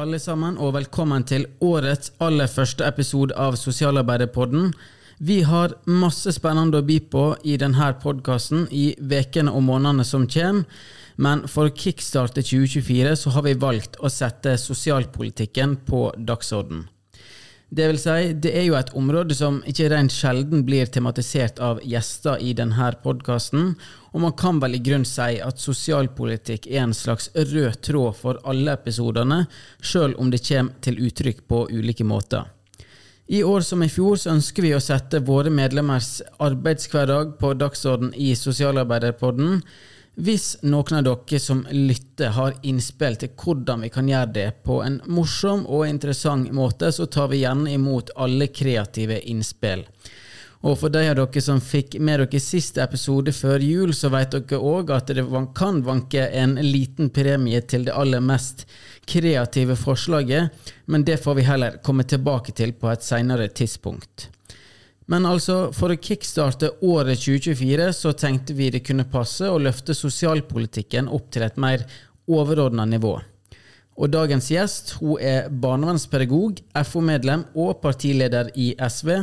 alle sammen, og velkommen til årets aller første episode av Sosialarbeiderpodden. Vi har masse spennende å by på i denne podkasten i ukene og månedene som kommer, men for å kickstarte 2024 så har vi valgt å sette sosialpolitikken på dagsorden. Det vil si, det er jo et område som ikke rent sjelden blir tematisert av gjester i denne podkasten, og man kan vel i grunn si at sosialpolitikk er en slags rød tråd for alle episodene, sjøl om det kommer til uttrykk på ulike måter. I år som i fjor så ønsker vi å sette våre medlemmers arbeidshverdag på dagsorden i Sosialarbeiderpodden. Hvis noen av dere som lytter har innspill til hvordan vi kan gjøre det på en morsom og interessant måte, så tar vi gjerne imot alle kreative innspill. Og for de av dere som fikk med dere siste episode før jul, så vet dere òg at det kan vanke en liten premie til det aller mest kreative forslaget, men det får vi heller komme tilbake til på et senere tidspunkt. Men altså, for å kickstarte året 2024, så tenkte vi det kunne passe å løfte sosialpolitikken opp til et mer overordna nivå. Og dagens gjest hun er barnevernspedagog, FO-medlem og partileder i SV.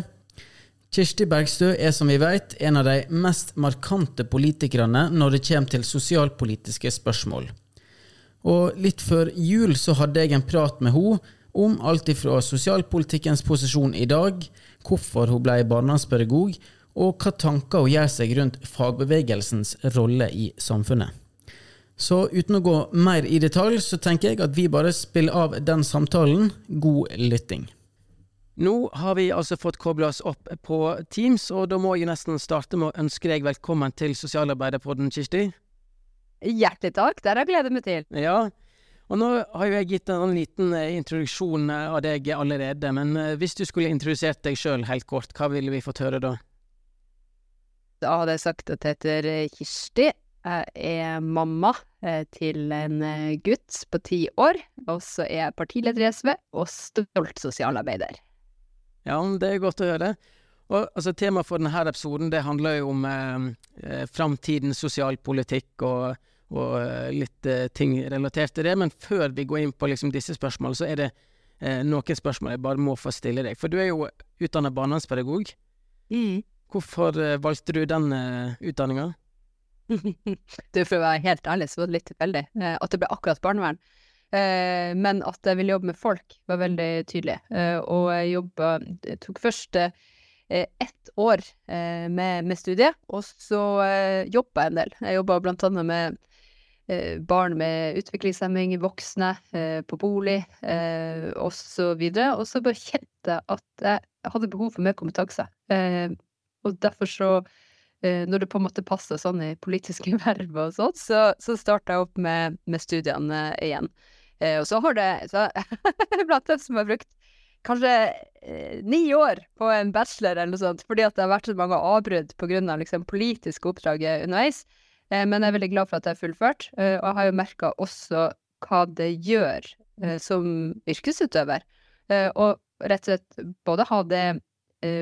Kirsti Bergstø er som vi vet en av de mest markante politikerne når det kommer til sosialpolitiske spørsmål. Og litt før jul så hadde jeg en prat med henne om alt ifra sosialpolitikkens posisjon i dag, hvorfor hun ble barnevernspedagog, og hva tanker hun gjør seg rundt fagbevegelsens rolle i samfunnet. Så uten å gå mer i detalj, så tenker jeg at vi bare spiller av den samtalen. God lytting. Nå har vi altså fått kobla oss opp på Teams, og da må jeg nesten starte med å ønske deg velkommen til Sosialarbeiderpodden, Kirsti. Hjertelig takk, det har jeg gledet meg til. Ja, og nå har jo jeg gitt en liten eh, introduksjon eh, av deg allerede, men eh, hvis du skulle introdusert deg sjøl helt kort, hva ville vi fått høre da? Da hadde jeg sagt at jeg heter Kirsti. Jeg er mamma til en gutt på ti år, og så er jeg partileder i SV og stolt sosialarbeider. Ja, det er godt å høre. Og altså, Temaet for denne episoden det handler jo om eh, eh, framtidens sosialpolitikk og, og eh, litt eh, ting relatert til det. Men før vi går inn på liksom, disse spørsmålene, så er det eh, noen spørsmål jeg bare må få stille deg. For du er jo utdannet barnevernspedagog. Mm. Hvorfor eh, valgte du den eh, utdanninga? du, for å være helt ærlig, så var det litt tilfeldig at det ble akkurat barnevern. Eh, men at jeg ville jobbe med folk, var veldig tydelig. Eh, og jeg jobba tok først eh, ett år eh, med, med, studiet, og så eh, jobba jeg en del. Jeg jobba blant annet med eh, barn med utviklingshemming, voksne, eh, på bolig eh, osv. Og så bare kjente jeg at jeg hadde behov for mer kompetanse. og derfor så når det på en måte passer sånn i politiske verv og sånn, så, så starta jeg opp med, med studiene igjen. Eh, og så har det så, Blant dem som har brukt kanskje eh, ni år på en bachelor eller noe sånt, fordi at det har vært så mange avbrudd pga. Liksom, politiske oppdrag underveis. Eh, men jeg er veldig glad for at jeg har fullført, eh, og jeg har jo merka også hva det gjør eh, som yrkesutøver. Og rett og slett både ha det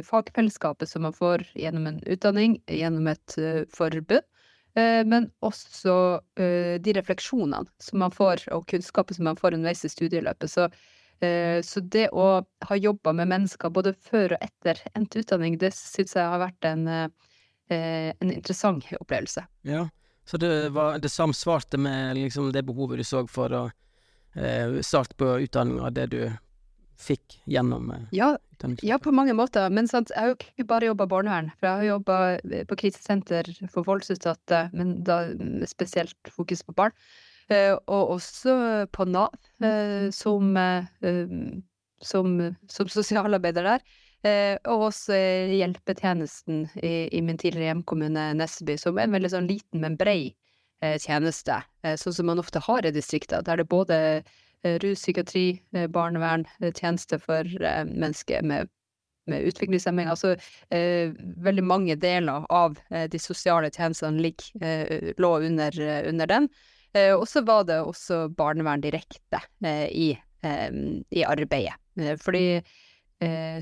fagfellesskapet som man får gjennom en utdanning, gjennom et forbund, men også de refleksjonene som man får, og kunnskapen som man får underveis i studieløpet. Så, så det å ha jobba med mennesker både før og etter endt utdanning, det syns jeg har vært en, en interessant opplevelse. Ja, så det, var, det samsvarte med liksom det behovet du så for å starte på utdanninga, det du fikk gjennom eh, ja, ja, på mange måter. Men sant, jeg har jo ikke bare jobba barnevern. For jeg har jobba eh, på krisesenter for voldsutsatte, men da med spesielt fokus på barn. Eh, og også på Nav, eh, som, eh, som, som, sosialarbeider der. Eh, og også hjelpetjenesten i, i, min tidligere hjemkommune Nesseby, som er en veldig sånn liten, men brei tjeneste. sånn som man ofte har i distrikter, der det er både Eh, rus, psykiatri, eh, barnevern, eh, tjeneste for mennesker med, med utviklingshemming. Altså eh, veldig mange deler av eh, de sosiale tjenestene ligger, eh, lå under, under den. og så var det også barnevern direkte i, i, arbeidet. fordi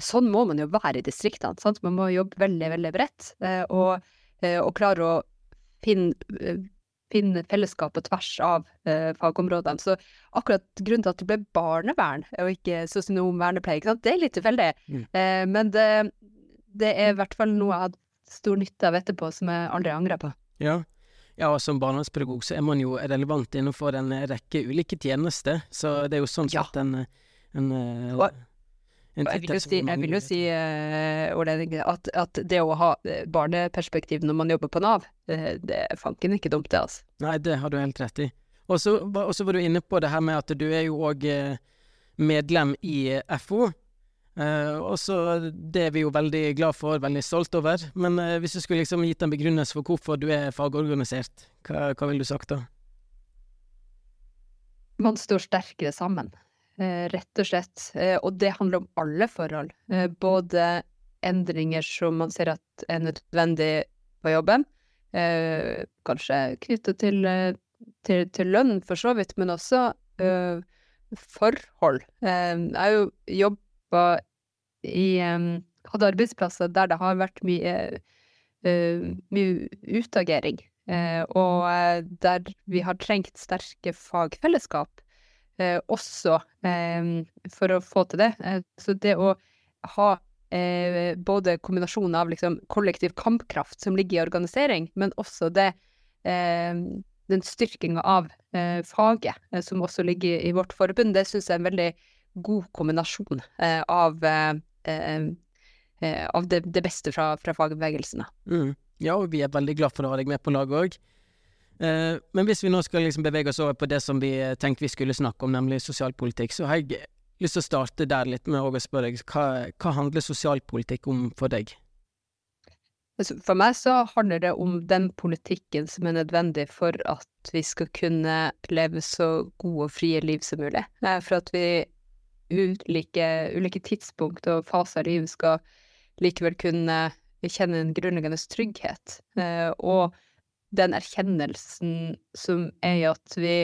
sånn må man jo være i distriktene. Sant? Man må jobbe veldig, veldig bredt. og, og klare å finne finne fellesskap på tvers av eh, fagområdene. Så akkurat grunnen til at det ble barnevern og ikke sosionom vernepleie, det er litt tilfeldig. Mm. Eh, men det, det, er i hvert fall noe jeg hatt stor nytte av etterpå, som jeg aldri angrer på. Ja. ja, og som barnevernspedagog så er man jo relevant innenfor en rekke ulike tjenester, så det er jo sånn sett ja. en, en, en og, jeg vil jo si, vil jo si uh, at, at, det å ha eh, barneperspektiv når man jobber på Nav, det, eh, det er fanken ikke dumt, det, altså. Nei, det har du helt rett i. Og så var du inne på det her med at du er jo òg medlem i FO. Uh, og så Det er vi jo veldig glad for, veldig stolt over. Men uh, hvis du skulle liksom gitt en begrunnelse for hvorfor du er fagorganisert, hva, hva ville du sagt da? Man står sterkere sammen. Eh, rett og slett. Eh, og det handler om alle forhold. Eh, både endringer som man ser at er nødvendig på jobben, kanskje knyttet til, til, til, lønn for så vidt, men også forhold. Jeg har jo jobba i Hadde arbeidsplasser der det har vært mye, mye utagering. og der vi har trengt sterke fagfellesskap også eh, for å få til det. Eh, så det å ha eh, både kombinasjonen av liksom, kollektiv kampkraft som ligger i organisering, men også det eh, den styrkinga av eh, faget som også ligger i vårt forbund, det syns jeg er en veldig god kombinasjon av av det, det, beste fra, fra fagbevegelsen. Mm. Ja, og vi er veldig glad for å ha deg med på laget òg. Eh, men hvis vi nå skal liksom bevege oss over på det som vi eh, tenkte vi skulle snakke om, nemlig sosialpolitikk, så har jeg lyst til å starte der litt med å spørre deg, hva, hva handler sosialpolitikk om for deg? Altså, for meg så handler det om den politikken som er nødvendig for at vi skal kunne leve så gode og frie liv som mulig. Eh, for at vi ulike, ulike tidspunkt og faser av livet skal likevel kunne kjenne en grunnleggende trygghet. Og den erkjennelsen som er at vi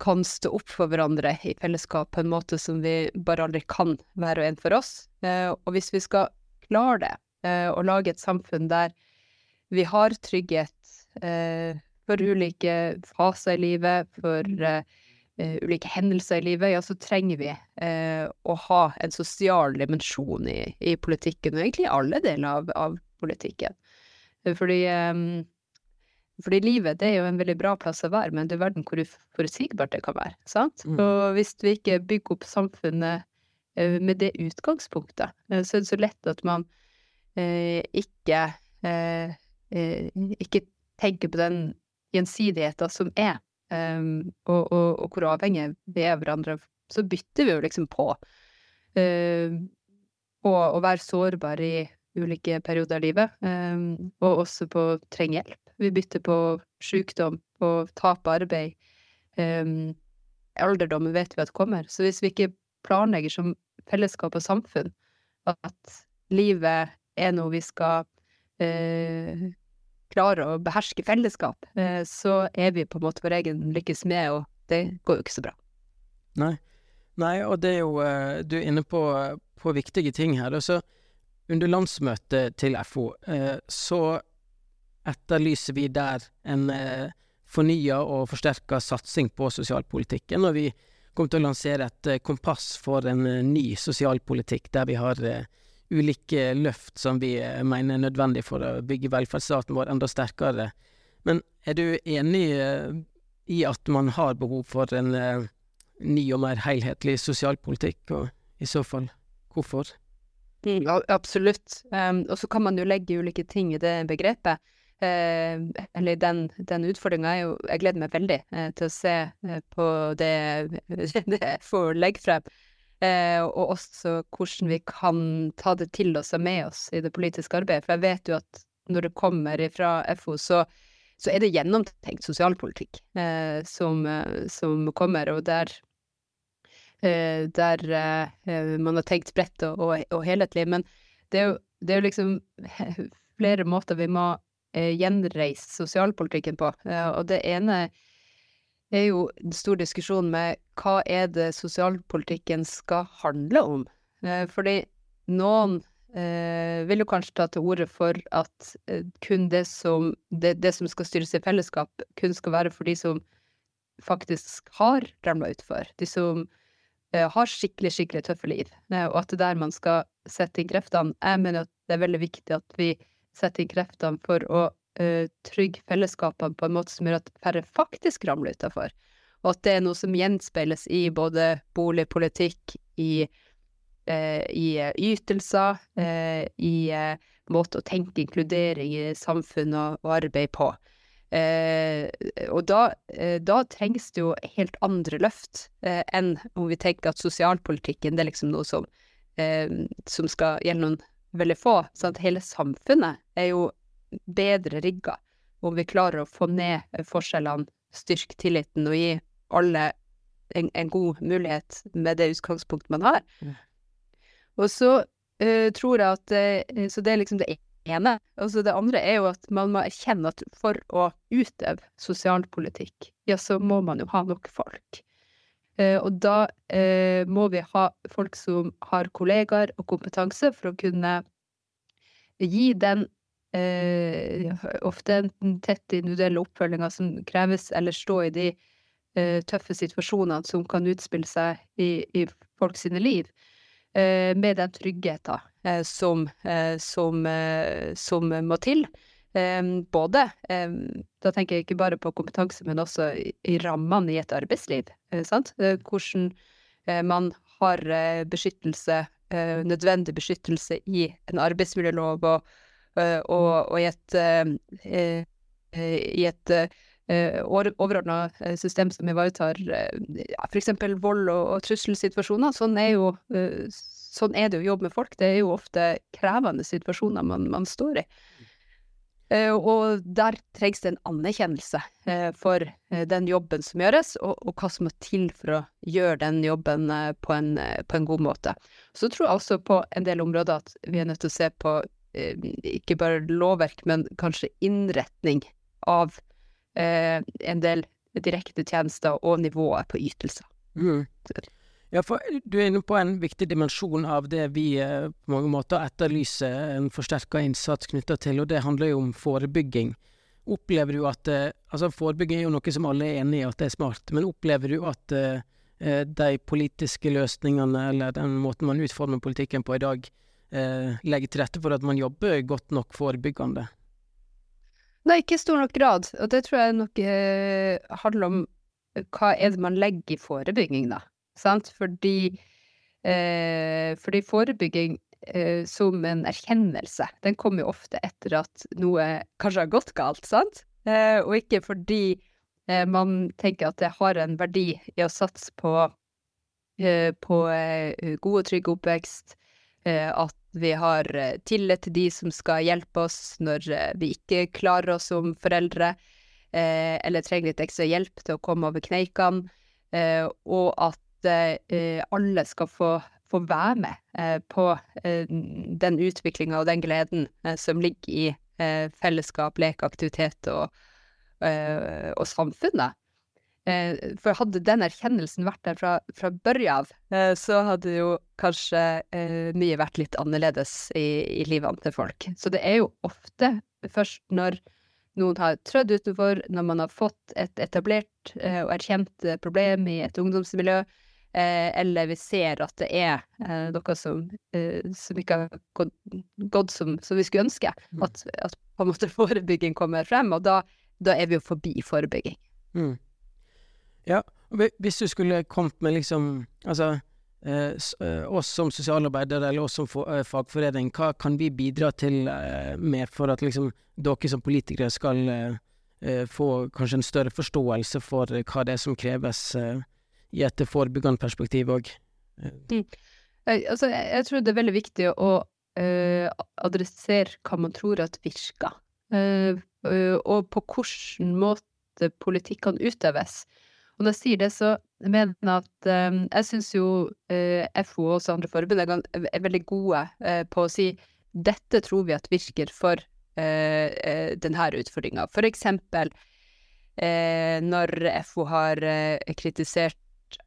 kan stå opp for hverandre i fellesskap på en måte som vi bare aldri kan, hver og en for oss. Eh, og hvis vi skal klare det, eh, og lage et samfunn der vi har trygghet eh, for ulike faser i livet, for ulike hendelser i livet, ja, så trenger vi å ha en sosial dimensjon i, i politikken, og egentlig i alle deler av, av politikken. Fordi fordi livet det er jo en veldig bra plass å være, men det er verden hvor uforutsigbart det kan være. sant? Mm. Og hvis vi ikke bygger opp samfunnet eh, med det utgangspunktet, eh, så er det så lett at man eh, ikke eh, eh ikke tenker på den gjensidigheten som er, um, og, og, og, hvor avhengig vi er av hverandre. Så bytter vi jo liksom på. Uh, og å være sårbar i ulike perioder av livet, um, og også på å trenge hjelp. Vi bytter på sykdom, på tap av arbeid. Um, alderdommen vet vi at kommer. Så hvis vi ikke planlegger som fellesskap og samfunn at livet er noe vi skal uh, klare å beherske fellesskap, uh, så er vi på en måte vår egen lykkes med, og det går jo ikke så bra. Nei. Nei, og det er jo uh, Du er inne på, på viktige ting her. Så under landsmøtet til FO, så etterlyser vi der en eh, fornya og forsterka satsing på sosialpolitikken, og vi kommer til å lansere et eh, kompass for en eh, ny sosialpolitikk, der vi har eh, ulike løft som vi eh, mener er nødvendig for å bygge velferdsstaten vår enda sterkere. Men er du enig eh, i at man har behov for en ny og mer helhetlig sosialpolitikk, og i så fall hvorfor? Mm, absolutt. Um, og så kan man jo legge ulike ting i det begrepet. Eh, eller den, den utfordringa er jo Jeg gleder meg veldig eh, til å se eh, på det, jeg får legge frem. Og også hvordan vi kan ta det til oss og med oss i det politiske arbeidet. For jeg vet jo at når det kommer fra FO, så, så er det gjennomtenkt sosialpolitikk som, som, kommer, og der der man har tenkt bredt og, og, og helhetlig. Men det er jo, det er jo liksom flere måter vi må gjenreist sosialpolitikken på. Eh, og det ene er jo en stor diskusjon med hva er det sosialpolitikken skal handle om? Eh, fordi noen eh, vil jo kanskje ta til orde for at eh, kun det som, det, det som skal styres i fellesskap, kun skal være for de som faktisk har ramla utfor. De som eh, har skikkelig, skikkelig tøffe liv. Eh, og at det er der man skal sette inn kreftene. Jeg mener at det er veldig viktig at vi setter inn kreftene for å eh, trygge fellesskapene på en måte som gjør at færre faktisk ramler utafor. Og at det er noe som gjenspeiles i både boligpolitikk, i, eh, i eh, ytelser, i måte å tenke inkludering i samfunn og, arbeid på. Eh, og da, eh, da, trengs det jo helt andre løft eh, enn om vi tenker at sosialpolitikken det er liksom noe som, som skal gjelde noen veldig få. Sånn at hele samfunnet er jo bedre rigga om vi klarer å få ned forskjellene, styrke tilliten og gi alle en, en god mulighet med det utgangspunktet man har. Og så uh, tror jeg at uh, Så det er liksom det ene. Og så det andre er jo at man må erkjenne at for å utøve sosialpolitikk, ja, så må man jo ha nok folk. Eh, og da eh, må vi ha folk som har kollegaer og kompetanse for å kunne gi den eh, ofte enten tett individuelle oppfølginga som kreves, eller stå i de eh, tøffe situasjonene som kan utspille seg i, i folk sine liv. Eh, med den tryggheten eh, som, som, som, må til. Både Da tenker jeg ikke bare på kompetanse, men også i rammene i et arbeidsliv. Sant? Hvordan man har beskyttelse, nødvendig beskyttelse i en arbeidsmiljølov og, og, og i et, i et overordna system som ivaretar f.eks. vold og, og trusselsituasjoner. Sånn er jo sånn er det å jobbe med folk. Det er jo ofte krevende situasjoner man, man står i. Uh, og der trengs det en anerkjennelse uh, for uh, den jobben som gjøres, og, og, hva som må til for å gjøre den jobben på en, på, en, god måte. Så tror jeg også på en del områder at vi er nødt til å se på ikke bare lovverk, men kanskje innretning av en del direkte tjenester og nivået på ytelser. Mm. Ja, for du er inne på en viktig dimensjon av det vi eh, på mange måter etterlyser en forsterka innsats knytta til, og det handler jo om forebygging. Opplever du at eh, Altså, forebygging er jo noe som alle er enig i at det er smart, men opplever du at eh, de politiske løsningene, eller den måten man utformer politikken på i dag, legger til rette for at man jobber godt nok forebyggende? Nei, ikke i stor nok grad, og det tror jeg nok handler om hva er det man legger i forebygging, da sant? Fordi, eh, fordi forebygging eh, som en erkjennelse, den kommer jo ofte etter at noe kanskje har gått galt, sant? Eh, og ikke fordi eh, man tenker at det har en verdi i å satse på, eh, på eh, god og trygg oppvekst, at vi har tillit til de som skal hjelpe oss når vi ikke klarer oss som foreldre, eller trenger litt ekstra hjelp til å komme over kneikene, og at eh, alle skal få, få være med eh, på eh, den utviklinga og den gleden som ligger i fellesskap, lek, aktivitet og, og samfunnet. for hadde den erkjennelsen vært der fra, fra børja av, så hadde jo kanskje mye vært litt annerledes i, i livene til folk. Så det er jo ofte først når noen har trødd utenfor, når man har fått et etablert og erkjent problem i et ungdomsmiljø, eller vi ser at det er eh, noe som, eh, som, ikke har gått, gått som, som, vi skulle ønske. Mm. At, at, på en måte forebygging kommer frem, og da, da er vi jo forbi forebygging. Mm. Ja, hvis du skulle kommet med liksom Altså eh, eh, oss som sosialarbeidere eller oss som eh, fagforening, hva kan vi bidra til mer for at liksom dere som politikere skal få kanskje en større forståelse for hva det er som kreves i et forebyggende perspektiv òg. Mm. Altså, jeg tror det er veldig viktig å uh, adressere hva man tror at virker, uh, uh, og på hvilken måte politikk kan utøves. Og når jeg sier det, så mener jeg at jeg syns jo FO og også andre forbund er veldig gode på å si dette tror vi at virker for denne utfordringa. For eksempel når FO har kritisert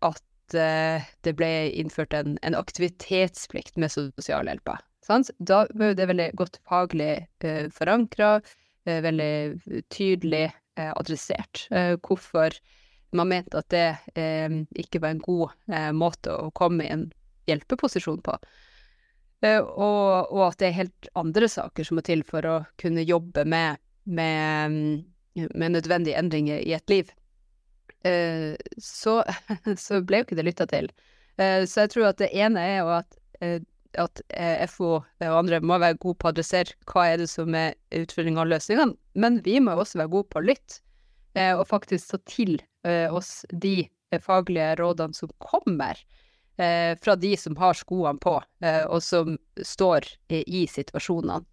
at uh, det ble innført en, en, aktivitetsplikt med sosialhjelpa. Da var det veldig godt faglig eh, forankra, eh, veldig tydelig eh, adressert. Eh, hvorfor man mente at det eh, ikke var en god eh, måte å komme i en hjelpeposisjon på. Eh, og, og, at det er helt andre saker som må til for å kunne jobbe med, med, med nødvendige endringer i et liv. Eh, så, så, ble jo ikke det lytta til. Eh, så jeg tror at det ene er jo at at FO og andre må være gode på å adressere hva er det som er utfordringa og løsningene, men vi må også være gode på å lytte, og faktisk ta til oss de faglige rådene som kommer fra de som har skoene på, og som står i situasjonene,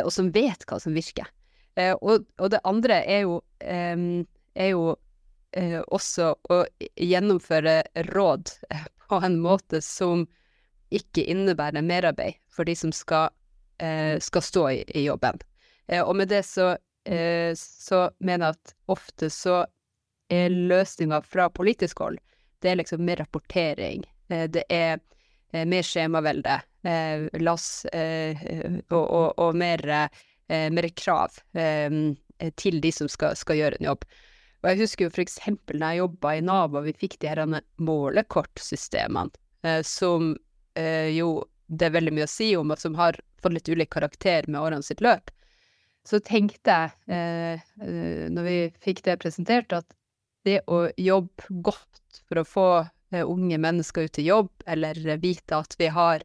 og som vet hva som virker. Og det andre er jo, er jo eh, også å gjennomføre råd eh, på en måte som ikke innebærer merarbeid for de som skal, eh, skal stå i, i jobben. Eh, og med det så, eh, så mener jeg at ofte så er løsninga fra politisk hold det er liksom mer rapportering. Eh, det er mer skjemavelde, lass og, og, og mer, mer krav til de som skal, skal gjøre en jobb. Og jeg husker jo for eksempel da jeg jobba i Nav og vi fikk de her målekortsystemene, eh, som eh, jo det er veldig mye å si om, og som har fått litt ulik karakter med årene sitt løp, så tenkte jeg, eh, eh, når vi fikk det presentert, at det å jobbe godt for å få eh, unge mennesker ut i jobb, eller vite at vi har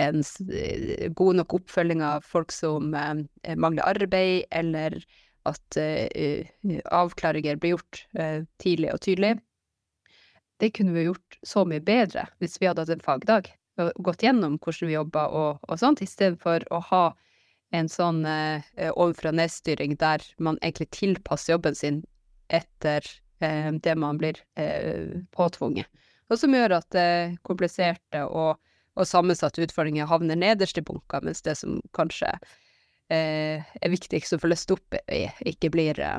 en eh, god nok oppfølging av folk som mangler arbeid, eller at uh, avklaringer blir gjort uh, tidlig og tydelig. Det kunne vi gjort så mye bedre hvis vi hadde hatt en fagdag og gått gjennom hvordan vi jobba og, og sånt, istedenfor å ha en sånn uh, overfra nedstyring der man egentlig tilpasser jobben sin etter det man blir påtvunget. Og som gjør at kompliserte og, og sammensatte utfordringer havner nederst i bunka, mens det som kanskje Eh, er viktigst å få løst opp i, ikke blir, eh,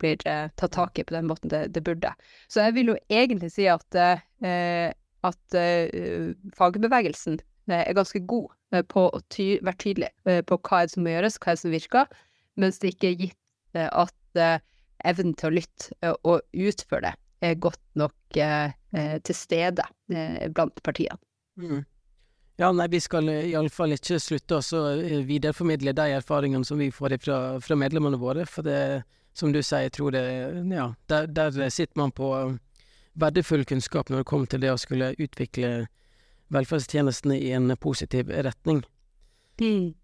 blir eh, tatt tak i på den måten det, det, burde. Så jeg vil jo egentlig si at, at fagbevegelsen er ganske god på å ty være tydelig på hva som må gjøres, hva som virker, mens det ikke er gitt at evnen til å lytte og utføre det er godt nok til stede blant partiene. Mm. Ja, nei, vi skal eh, iallfall ikke slutte å eh, videreformidle de erfaringene som vi får fra, fra medlemmene våre, for det, som du sier, jeg tror det Ja, der, der sitter man på verdifull kunnskap når det kommer til det å skulle utvikle velferdstjenestene i en positiv retning. Mm.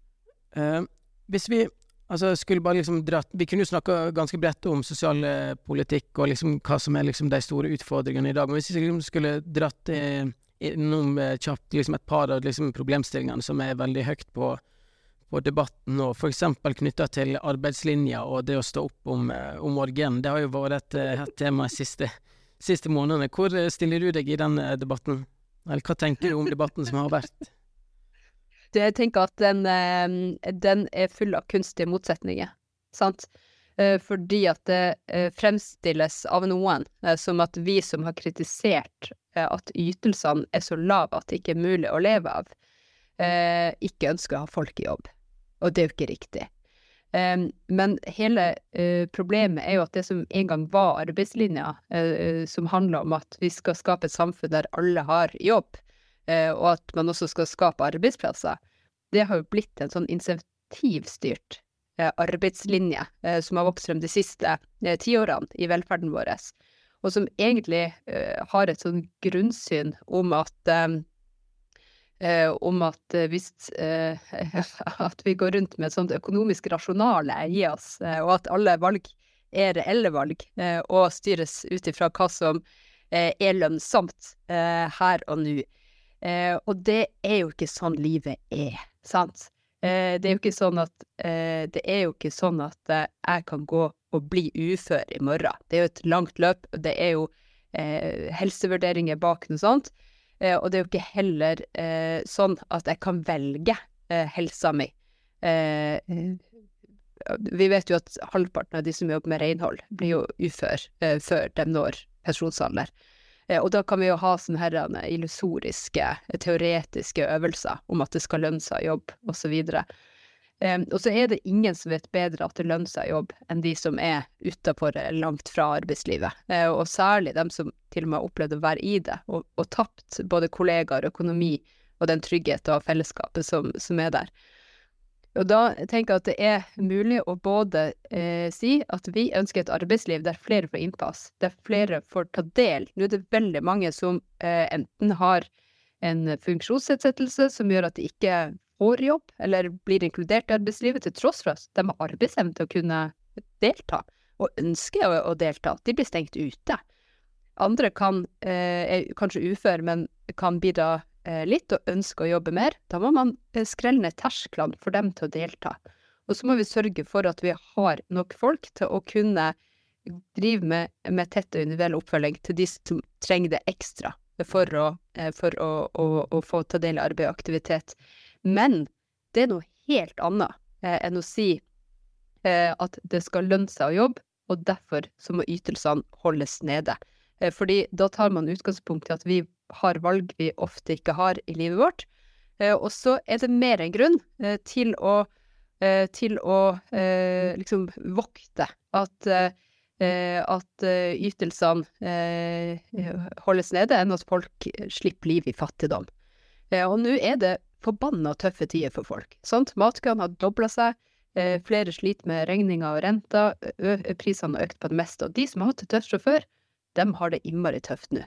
Eh, hvis vi altså skulle bare liksom dratt Vi kunne jo snakka ganske bredt om sosialpolitikk og liksom hva som er liksom de store utfordringene i dag, men hvis vi liksom skulle dratt eh, innom eh, kjapt liksom et par av liksom, problemstillingene som er veldig høyt på, på debatten nå, f.eks. knytta til arbeidslinja og det å stå opp om, eh, om morgenen. Det har jo vært et, eh, et tema de siste, siste månedene. Hvor stiller du deg i den debatten? Eller hva tenker du om debatten som har vært? Jeg tenker at den, den er full av kunstige motsetninger, sant. Fordi at det fremstilles av noen som at vi som har kritisert at ytelsene er så lave at det ikke er mulig å leve av, eh, ikke ønsker å ha folk i jobb. Og det er jo ikke riktig. Um, men hele problemet er jo at det som en gang var arbeidslinja, som handla om at vi skal skape et samfunn der alle har jobb, og at man også skal skape arbeidsplasser, det har jo blitt en sånn insentivstyrt arbeidslinje som har vokst frem de siste tiårene i velferden vår og som egentlig uh, har et sånn grunnsyn om at um, uh, om at hvis at vi går rundt med et sånt økonomisk rasjonale i oss, og at alle valg er reelle valg, og styres ut ifra hva som er lønnsomt her og nå. og det er jo ikke sånn livet er, sant? det er jo ikke sånn at sånn at jeg kan gå å bli ufør i morgen. Det er jo et langt løp, og det er jo eh, helsevurderinger bak noe sånt. Eh, og det er jo ikke heller eh, sånn at jeg kan velge eh, helsa mi. Eh, vi vet jo at halvparten av de som jobber med renhold, blir jo ufør eh, før de når pensjonsalder. Eh, og da kan vi jo ha sånne her illusoriske, teoretiske øvelser om at det skal lønne seg å jobbe, osv. Og så er det ingen som vet bedre at det lønner seg å jobbe, enn de som er utafor langt fra arbeidslivet. Uh, og særlig dem som til og med har opplevd å være i det, og, og tapt både kollegaer, økonomi og den tryggheten og fellesskapet som, som, er der. Og da tenker jeg at det er mulig å både eh, si at vi ønsker et arbeidsliv der flere får innpass, der flere får ta del. Nå er det veldig mange som eh, enten har en funksjonsnedsettelse som gjør at de ikke får jobb, eller blir inkludert i arbeidslivet, til tross for at de har arbeidsevne til å kunne delta, og ønsker å, å, delta. De blir stengt ute. Andre kan, eh, er kanskje ufør, men kan bidra Eh, litt og ønsker å jobbe mer, da må man eh, skrelle ned tersklene for dem til å delta. Og så må vi sørge for at vi har nok folk til å kunne drive med, med tett og individuell oppfølging til de som trenger det ekstra for å, for å, å, å få ta del i arbeid og aktivitet. Men det er noe helt annet eh, enn å si eh, at det skal lønne seg å jobbe, og derfor så må ytelsene holdes nede. Eh, fordi da tar man utgangspunkt i at vi har valg vi ofte ikke har i livet vårt. Eh, og så er det mer en grunn eh, til å, eh, til å liksom vokte at, at ytelsene holdes nede, enn at folk slipper liv i fattigdom. Og nå er det forbanna tøffe tider for folk. Sant? Matkøene har dobla seg. Flere sliter med regninger og renter. Prisene har økt på det meste. Og de som har hatt det tøft fra før, dem har det innmari tøft nå.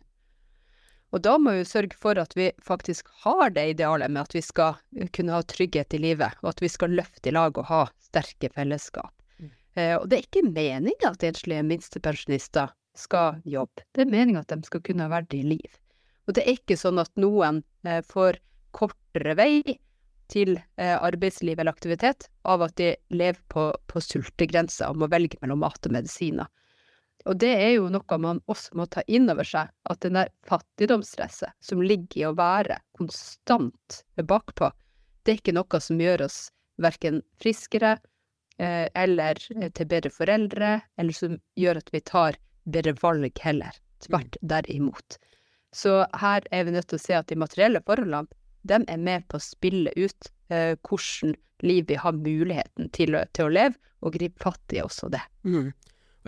Og da må vi sørge for at vi faktisk har det idealet med at vi skal kunne ha trygghet i livet, og at vi skal løfte i lag og ha sterke fellesskap. Mm. Eh, og det er ikke meninga at enslige minstepensjonister skal jobbe, det er meninga at de skal kunne ha verdig liv. Og det er ikke sånn at noen eh, får kortere vei til eh, arbeidsliv eller aktivitet av at de lever på, på sultegrensa og må velge mellom mat og medisiner. Og det er jo noe man også må ta inn over seg, at den der fattigdomsstresset som ligger i å være konstant bakpå, det er ikke noe som gjør oss verken friskere eh, eller til bedre foreldre, eller som gjør at vi tar bedre valg heller. Tvert mm. derimot. Så her er vi nødt til å se at de materielle forholdene, de er med på å spille ut eh, hvordan liv vi har muligheten til til å leve, og gripe fatt i også det. Mm.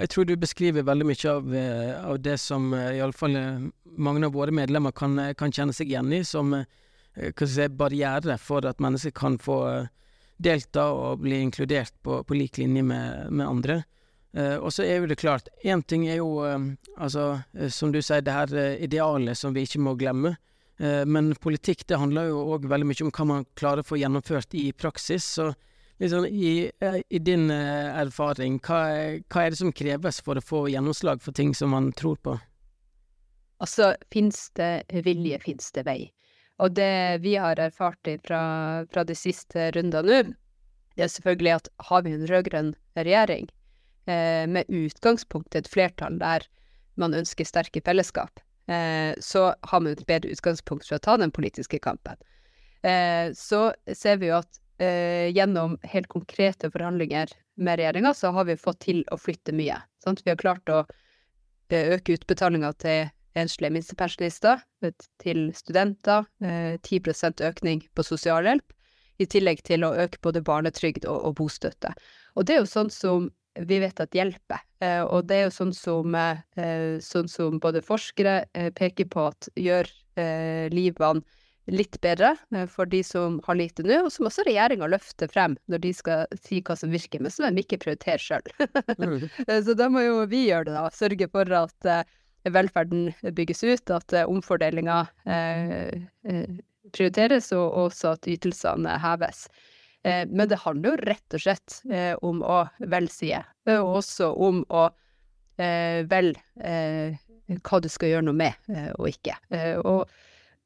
Jeg tror du beskriver veldig mye av, eh, av det som uh, iallfall uh, mange av våre medlemmer kan, kan, kjenne seg igjen i, som uh, si, barriere for at mennesker kan få delta og bli inkludert på, på lik linje med, med andre. og så er jo det klart, én ting er jo altså, som du sier, det her idealet som vi ikke må glemme. Men politikk det handler jo òg veldig mye om hva man klarer å få gjennomført i praksis. så Liksom, i, eh, i, din uh, erfaring, hva, hva, er det som kreves for å få gjennomslag for ting som man tror på? Altså, fins det vilje, fins det vei. Og det vi har erfart fra, fra de siste rundene nå, det er selvfølgelig at har vi en rød-grønn regjering, eh, med utgangspunkt i et flertall der man ønsker sterke fellesskap, eh, så har man et bedre utgangspunkt for å ta den politiske kampen. Eh, så ser vi jo at eh, gjennom helt konkrete forhandlinger med regjeringa, så har vi fått til å flytte mye. Sant? Vi har klart å eh, øke utbetalinga til enslige minstepensjonister, til studenter, eh, 10% økning på sosialhjelp, i tillegg til å øke både barnetrygd og, og bostøtte. Og det er jo sånn som vi vet at hjelper. Eh, og det er jo sånn som, eh, sånn som både forskere eh, peker på at gjør livene litt bedre for de som har lite nå, og som også regjeringa løfter frem når de skal si hva som virker, men som de ikke prioriterer sjøl. Så da må jo vi gjøre det, da. Sørge for at velferden bygges ut, at omfordelinga prioriteres, og også at ytelsene heves. Men det handler jo rett og slett om å velsie, og også om å velge hva du skal gjøre noe med og ikke. og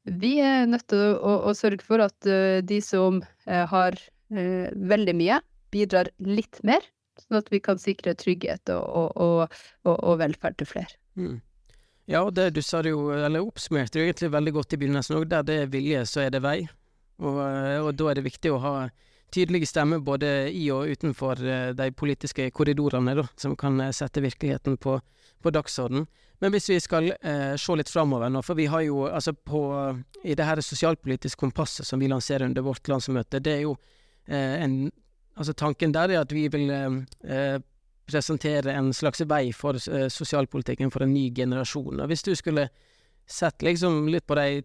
vi er nødt til å, sørge for at de som har veldig mye, bidrar litt mer, sånn at vi kan sikre trygghet og, og, og, og velferd til flere. Mm. Ja, og det du sa det jo, eller oppsummerte det egentlig veldig godt i begynnelsen òg. Der det er vilje, så er det vei. Og, og, da er det viktig å ha tydelig stemmer både i og utenfor de politiske korridorene, da, som kan sette virkeligheten på, på dagsorden. Men hvis vi skal eh, se litt framover nå, for vi har jo altså på I det her sosialpolitiske kompasset som vi lanserer under vårt landsmøte, det er jo eh, en Altså tanken der er at vi vil eh, presentere en slags vei for eh, sosialpolitikken for en ny generasjon. Og hvis du skulle sett liksom litt på de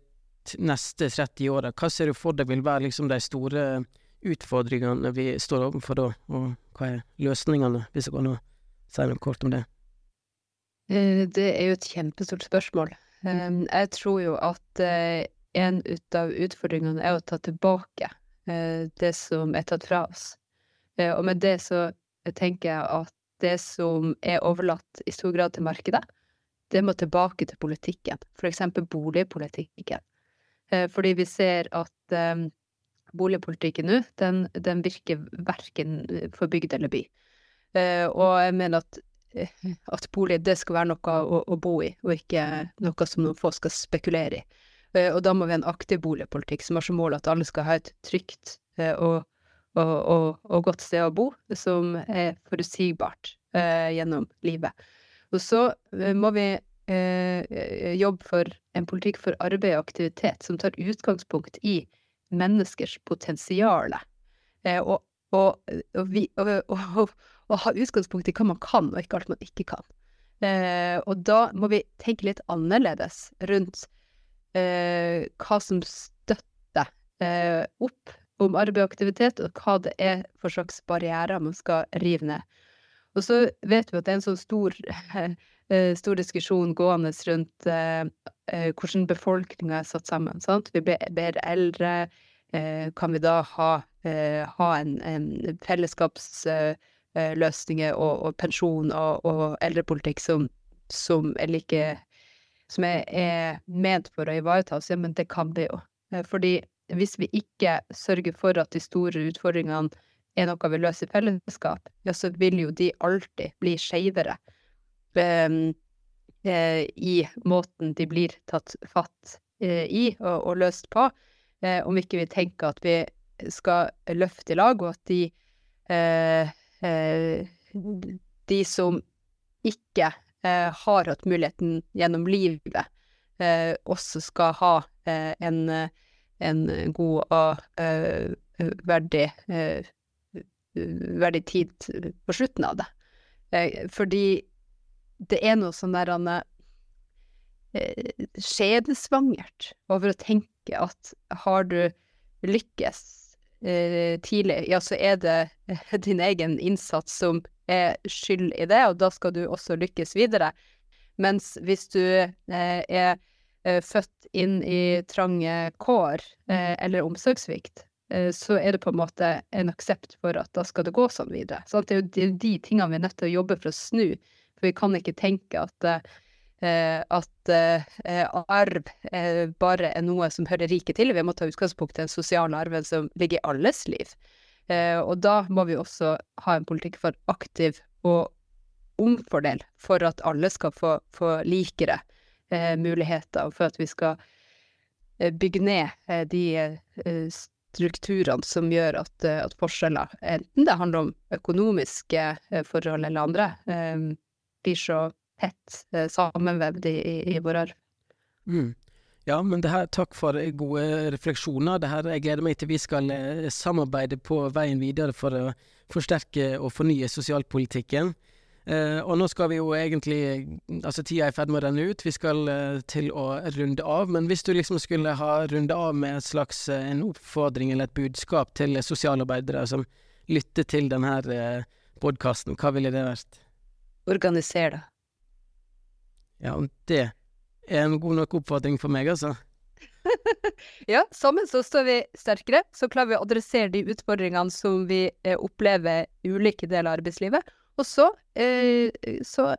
neste 30 åra, hva ser du for deg vil være liksom de store utfordringene vi står overfor da, og hva er løsningene, hvis du kan si noe kort om det? Eh, det er jo et kjempestort spørsmål. Jeg tror jo at eh, en av utfordringene er å ta tilbake eh, det som er tatt fra oss. Og med det så tenker jeg at det som er overlatt i stor grad til markedet, det må tilbake til politikken, eksempel boligpolitikken. Fordi vi ser at boligpolitikken nå, den, den virker verken for bygd eller by. Og jeg mener at at bolig det skal være noe å, å, bo i, og ikke noe som noen få skal spekulere i. Eh, og da må vi ha en aktiv boligpolitikk som har som mål at alle skal ha et trygt eh, og, og, og godt sted å bo, som er forutsigbart eh, gjennom livet. Og så eh, må vi eh, jobbe for en politikk for arbeid og aktivitet som tar utgangspunkt i menneskers potensial. Og, og, vi, og, ha utgangspunkt i hva man kan, og ikke alt man ikke kan. Eh, og da må vi tenke litt annerledes rundt eh, hva som støtter eh, opp om arbeid og aktivitet, og hva det er for slags barrierer man skal rive ned. Og så vet vi at det er en sånn stor, eh, stor diskusjon gående rundt eh, eh, hvordan befolkninga er satt sammen. Sant? Vi bedre eldre. kan vi da ha, ha en, en fellesskapsløsninger Eh, og, og pensjon og, og eldrepolitikk som, som, er like Som er, er, ment for å ivareta oss, ja, men det kan vi jo. Eh, fordi hvis vi ikke sørger for at de store utfordringene er noe vi løser i fellesskap, ja, så vil jo de alltid bli skeivere eh, i måten de blir tatt fatt eh, i og, og, løst på, eh, om ikke vi tenker at vi skal løfte i lag, og at de eh, Eh, de som ikke eh, har hatt muligheten gjennom livet, eh, også skal ha en, en, god og verdig, verdig tid på slutten av det. Fordi det er noe sånn der han skjebnesvangert over å tenke at har du lykkes eh, tidlig, ja, så er det din egen innsats som er skyld i det, og da skal du også lykkes videre. Mens hvis du eh, er eh, født inn i trange kår eh, eller omsorgssvikt, eh, så er det på en måte en aksept for at da skal det gå sånn videre. Så det er jo de tingene vi er nødt til å jobbe for å snu, for vi kan ikke tenke at eh, at eh, arv eh, bare er noe som hører riket til. Vi må ta utgangspunkt i den sosiale arven som ligger i alles liv. og da må vi også ha en politikk for aktiv og omfordel, for at alle skal få, få likere muligheter, og for at vi skal bygge ned de strukturene som gjør at, at, forskjeller, enten det handler om økonomiske forhold eller andre, blir så tett eh, sammenvevd i, i, i vår arv. Mm. Ja, men det her, takk for gode refleksjoner. Det her, jeg gleder meg til vi skal eh, samarbeide på veien videre for å forsterke og fornye sosialpolitikken. Eh, og nå skal vi jo egentlig Altså, tida er i ferd med å renne ut. Vi skal eh, til å runde av. Men hvis du liksom skulle ha runde av med et slags eh, en oppfordring eller et budskap til sosialarbeidere som lytter til denne eh, podkasten, hva ville det vært? Organiser det. Ja, det er en god nok oppfatning for meg, altså. ja, sammen så står vi sterkere. Så klarer vi å adressere de utfordringene som vi eh, opplever i ulike deler av arbeidslivet. Og så, eh, så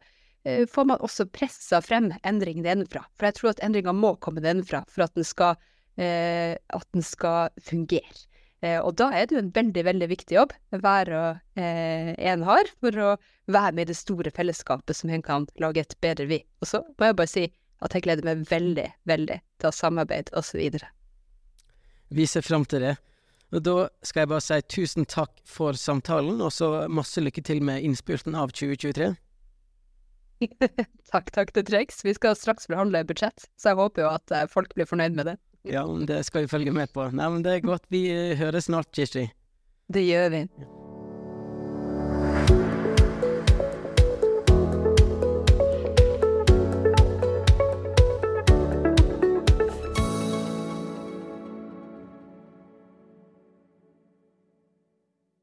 eh, får man også pressa frem endring nedenfra. For jeg tror at endringa må komme nedenfra for at den skal, eh, at den skal fungere. Eh, og da er det jo en veldig, veldig viktig jobb hver og eh, en har for å være med i det store fellesskapet som en kan lage et bedre vi. Og så må jeg bare si at jeg gleder meg veldig, veldig til å samarbeide osv. Vi ser fram til det. Og da skal jeg bare si tusen takk for samtalen, og så masse lykke til med innspurten av 2023. takk, takk, til trengs. Vi skal straks forhandle budsjett, så jeg håper jo at eh, folk blir fornøyd med det. Ja, det skal vi følge med på. Nei, men det er godt. Vi eh, høres snart, Kirsti. Det gjør vi.